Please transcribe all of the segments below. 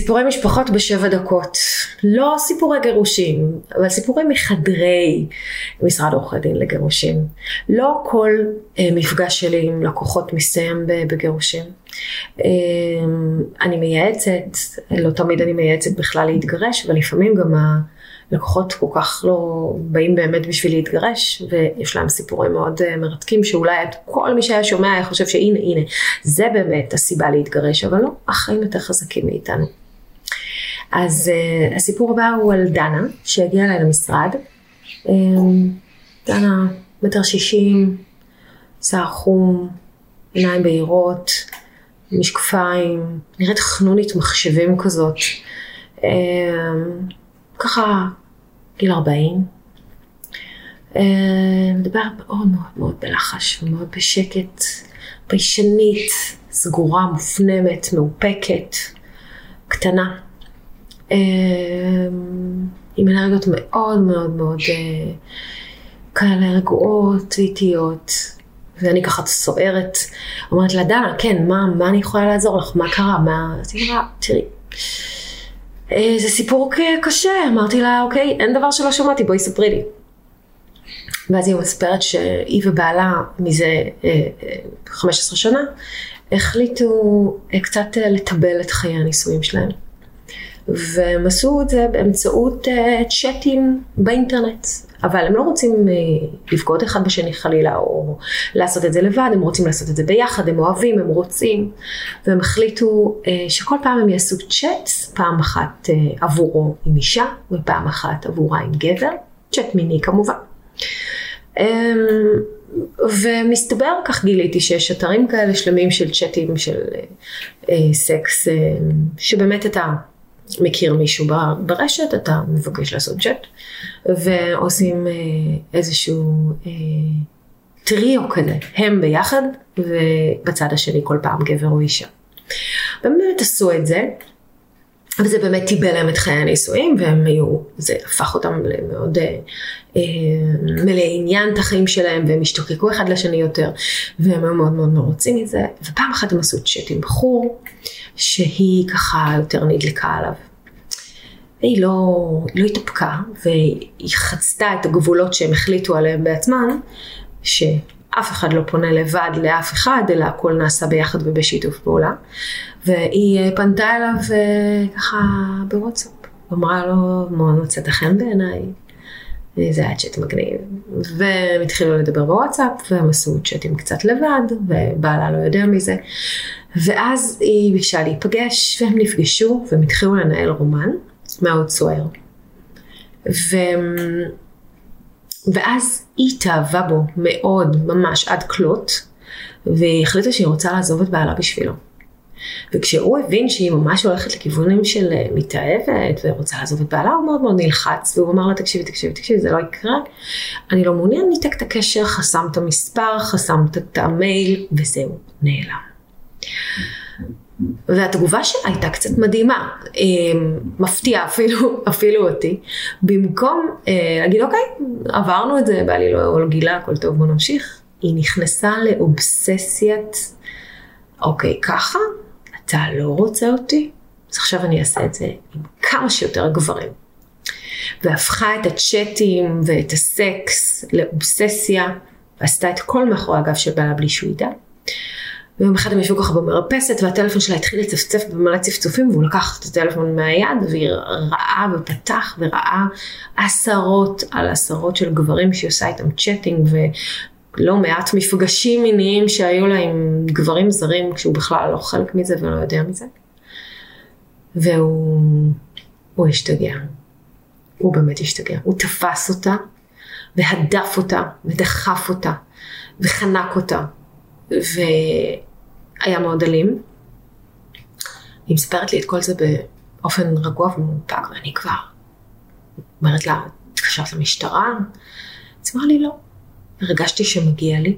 סיפורי משפחות בשבע דקות. לא סיפורי גירושים, אבל סיפורים מחדרי משרד עורכי דין לגירושים. לא כל אה, מפגש שלי עם לקוחות מסתיים בגירושים. אה, אני מייעצת, לא תמיד אני מייעצת בכלל להתגרש, אבל לפעמים גם הלקוחות כל כך לא באים באמת בשביל להתגרש, ויש להם סיפורים מאוד אה, מרתקים, שאולי את כל מי שהיה שומע היה חושב שהנה, הנה, זה באמת הסיבה להתגרש, אבל לא, החיים יותר חזקים מאיתנו. אז uh, הסיפור הבא הוא על דנה, שהגיעה אליי למשרד. Um, דנה, מטר שישים, שיער חום, עיניים בהירות, משקפיים, נראית חנונית מחשבים כזאת. Um, ככה, גיל ארבעים. Uh, מדבר מאוד מאוד מאוד בלחש ומאוד בשקט, ביישנית, סגורה, מופנמת, מאופקת, קטנה. אמ, עם אנרגיות מאוד מאוד מאוד אה, כאלה רגועות, איטיות. ואני ככה סוערת, אומרת לה, דנה, כן, מה, מה אני יכולה לעזור לך? מה קרה? מה... אז היא אמרה, תראי, אה, זה סיפור קשה. אמרתי לה, אוקיי, אין דבר שלא שמעתי, בואי ספרי לי. ואז היא מספרת שהיא ובעלה מזה 15 אה, שנה החליטו קצת לטבל את חיי הנישואים שלהם. והם עשו את זה באמצעות uh, צ'אטים באינטרנט. אבל הם לא רוצים uh, לבגוד אחד בשני חלילה, או לעשות את זה לבד, הם רוצים לעשות את זה ביחד, הם אוהבים, הם רוצים, והם החליטו uh, שכל פעם הם יעשו צ'אט, פעם אחת עבורו עם אישה, ופעם אחת עבורה עם גבר, צ'אט מיני כמובן. Um, ומסתבר, כך גיליתי, שיש אתרים כאלה שלמים של צ'אטים של uh, סקס, uh, שבאמת אתה מכיר מישהו ברשת, אתה מבקש לעשות צ'אט, ועושים אה, איזשהו אה, טריו כזה, הם ביחד, ובצד השני כל פעם גבר או אישה. באמת עשו את זה, וזה באמת טיבל להם את חיי הנישואים, והם היו, זה הפך אותם למאוד אה, אה, מלאי עניין את החיים שלהם, והם השתוקקו אחד לשני יותר, והם היו מאוד מאוד מרוצים מזה, ופעם אחת הם עשו צ'אט עם בחור, שהיא ככה יותר נדלקה עליו. והיא לא, לא התאפקה, והיא חצתה את הגבולות שהם החליטו עליהם בעצמם, שאף אחד לא פונה לבד לאף אחד, אלא הכל נעשה ביחד ובשיתוף פעולה. והיא אה, פנתה אליו אה, ככה בוואטסאפ, אמרה לו, מאוד מצאת חן בעיניי. זה היה צ'אט מגניב. והם התחילו לדבר בוואטסאפ, והם עשו צ'אטים קצת לבד, ובעלה לא יודע מזה. ואז היא ביקשה להיפגש, והם נפגשו, והם התחילו לנהל רומן. מאוד סוער. ו... ואז היא התאהבה בו מאוד, ממש עד כלות, והיא החליטה שהיא רוצה לעזוב את בעלה בשבילו. וכשהוא הבין שהיא ממש הולכת לכיוונים של אה, מתאהבת ורוצה לעזוב את בעלה, הוא מאוד מאוד נלחץ, והוא אמר לה, תקשיבי, תקשיבי, תקשיבי, זה לא יקרה, אני לא מעוניין, ניתק את הקשר, חסם את המספר, חסם את המייל, וזהו, נעלם. והתגובה שלה הייתה קצת מדהימה, אמ, מפתיעה אפילו, אפילו אותי. במקום אה, להגיד, אוקיי, עברנו את זה, בא לי לא גילה, הכל טוב, בוא נמשיך. היא נכנסה לאובססיית, אוקיי, ככה? אתה לא רוצה אותי? אז עכשיו אני אעשה את זה עם כמה שיותר גברים. והפכה את הצ'אטים ואת הסקס לאובססיה, ועשתה את כל מאחורי הגב של בעלה בלי שהוא ידע. ויום אחד הם ישבו ככה במרפסת והטלפון שלה התחיל לצפצף במלא צפצופים והוא לקח את הטלפון מהיד והיא ראה ופתח וראה עשרות על עשרות של גברים שהיא עושה איתם צ'אטינג ולא מעט מפגשים מיניים שהיו לה עם גברים זרים כשהוא בכלל לא חלק מזה ולא יודע מזה. והוא הוא השתגע. הוא באמת השתגע. הוא תפס אותה והדף אותה, ודחף אותה, וחנק אותה, והיה מאוד אלים. היא מספרת לי את כל זה באופן רגוע ומאופק, ואני כבר אומרת לה, התקשרת למשטרה? אז אמרה לי לא. הרגשתי שמגיע לי,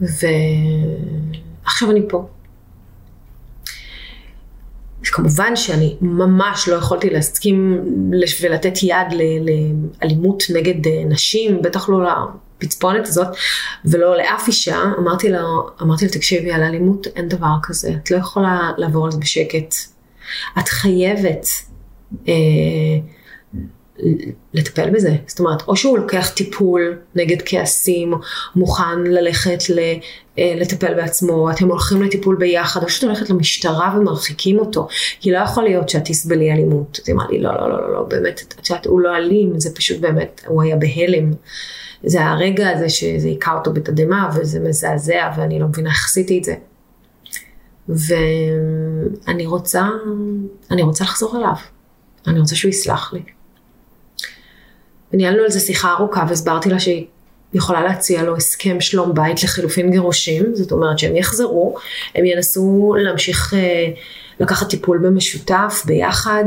ועכשיו אני פה. כמובן שאני ממש לא יכולתי להסכים ולתת יד לאלימות נגד אה, נשים, בטח לא לפצפונת הזאת, ולא לאף אישה. אמרתי לה, אמרתי לה, תקשיבי, על אלימות אין דבר כזה, את לא יכולה לעבור על זה בשקט. את חייבת אה, לטפל בזה. זאת אומרת, או שהוא לוקח טיפול נגד כעסים, מוכן ללכת אה, לטפל בעצמו, אתם הולכים לטיפול ביחד, או שאת הולכת למשטרה ומרחיקים אותו, כי לא יכול להיות שאת תסבלי אלימות. אז היא אמרה לי, לא, לא, לא, לא, לא, באמת, את יודעת, הוא לא אלים, זה פשוט באמת, הוא היה בהלם. זה הרגע הזה שזה היכה אותו בתדהמה, וזה מזעזע, ואני לא מבינה איך עשיתי את זה. ואני רוצה, אני רוצה לחזור אליו. אני רוצה שהוא יסלח לי. וניהלנו על זה שיחה ארוכה והסברתי לה שהיא יכולה להציע לו הסכם שלום בית לחילופין גירושים, זאת אומרת שהם יחזרו, הם ינסו להמשיך אה, לקחת טיפול במשותף, ביחד,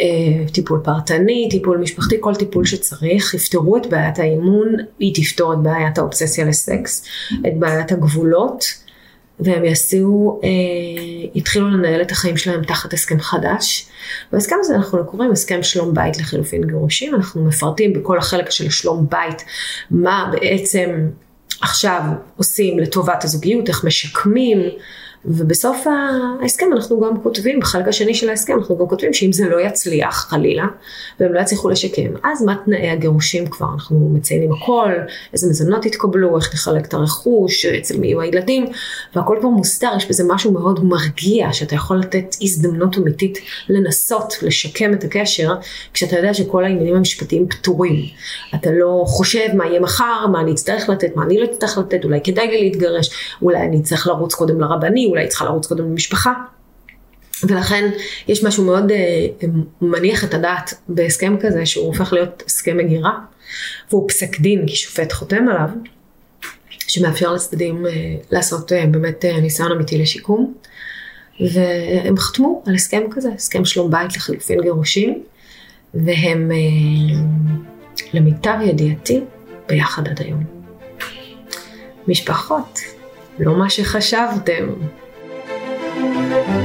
אה, טיפול פרטני, טיפול משפחתי, כל טיפול שצריך, יפתרו את בעיית האימון, היא תפתור את בעיית האובססיה לסקס, את בעיית הגבולות. והם יעשו, אה, יתחילו לנהל את החיים שלהם תחת הסכם חדש. בהסכם הזה אנחנו קוראים הסכם שלום בית לחילופין גירושים, אנחנו מפרטים בכל החלק של שלום בית מה בעצם עכשיו עושים לטובת הזוגיות, איך משקמים, ובסוף ההסכם אנחנו גם כותבים, בחלק השני של ההסכם אנחנו גם כותבים שאם זה לא יצליח חלילה, והם לא יצליחו לשקם, אז מה תנאי הגירושים כבר, אנחנו מציינים הכל, איזה מזונות יתקבלו, איך נחלק את הרכוש, אצל מי יהיו הילדים, והכל כבר מוסתר, יש בזה משהו מאוד מרגיע, שאתה יכול לתת הזדמנות אמיתית לנסות לשקם את הקשר, כשאתה יודע שכל העניינים המשפטיים פתורים. אתה לא חושב מה יהיה מחר, מה אני אצטרך לתת, מה אני לא אצטרך לתת, אולי כדאי לי להתגרש, אולי אני אצטרך לרוץ קודם לרבני, אולי צריכה לרוץ קודם למשפחה. ולכן יש משהו מאוד אה, מניח את הדעת בהסכם כזה שהוא הופך להיות הסכם מגירה והוא פסק דין כי שופט חותם עליו שמאפשר לצדדים אה, לעשות אה, באמת אה, ניסיון אמיתי לשיקום והם חתמו על הסכם כזה, הסכם שלום בית לחילופין גירושים והם אה, למיטב ידיעתי ביחד עד היום. משפחות לא מה שחשבתם. Thank you.